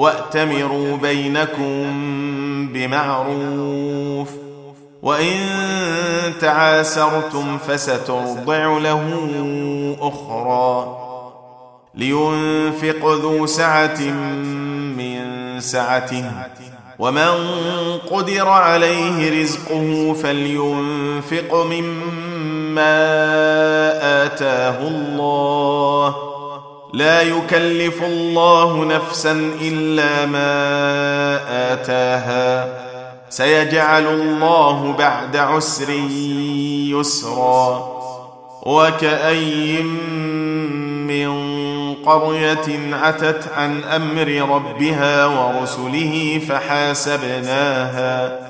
واتمروا بينكم بمعروف وان تعاسرتم فسترضع له أخرى لينفق ذو سعه من سعته ومن قدر عليه رزقه فلينفق مما اتاه الله لا يكلف الله نفسا إلا ما آتاها. سيجعل الله بعد عسر يسرا. وكاين من قرية عتت عن أمر ربها ورسله فحاسبناها.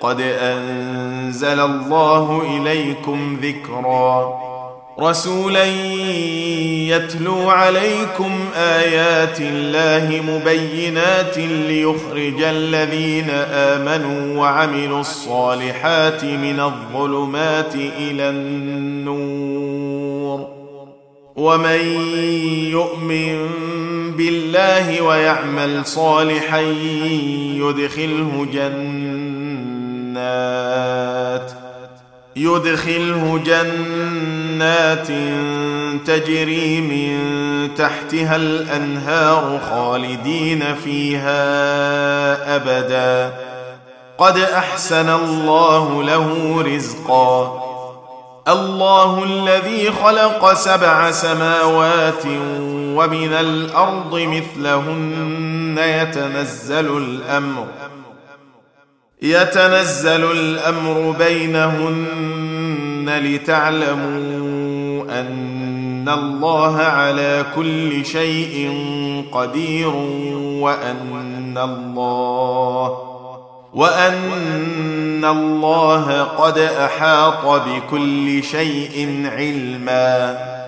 قد أنزل الله إليكم ذكرا. رسولا يتلو عليكم آيات الله مبينات ليخرج الذين آمنوا وعملوا الصالحات من الظلمات إلى النور. ومن يؤمن بالله ويعمل صالحا يدخله جنات يدخله جنات تجري من تحتها الأنهار خالدين فيها أبدا. قد أحسن الله له رزقا. الله الذي خلق سبع سماوات ومن الأرض مثلهن يتنزل الأمر. يتنزل الأمر بينهن لتعلموا أن الله على كل شيء قدير وأن الله وأن الله قد أحاط بكل شيء علما.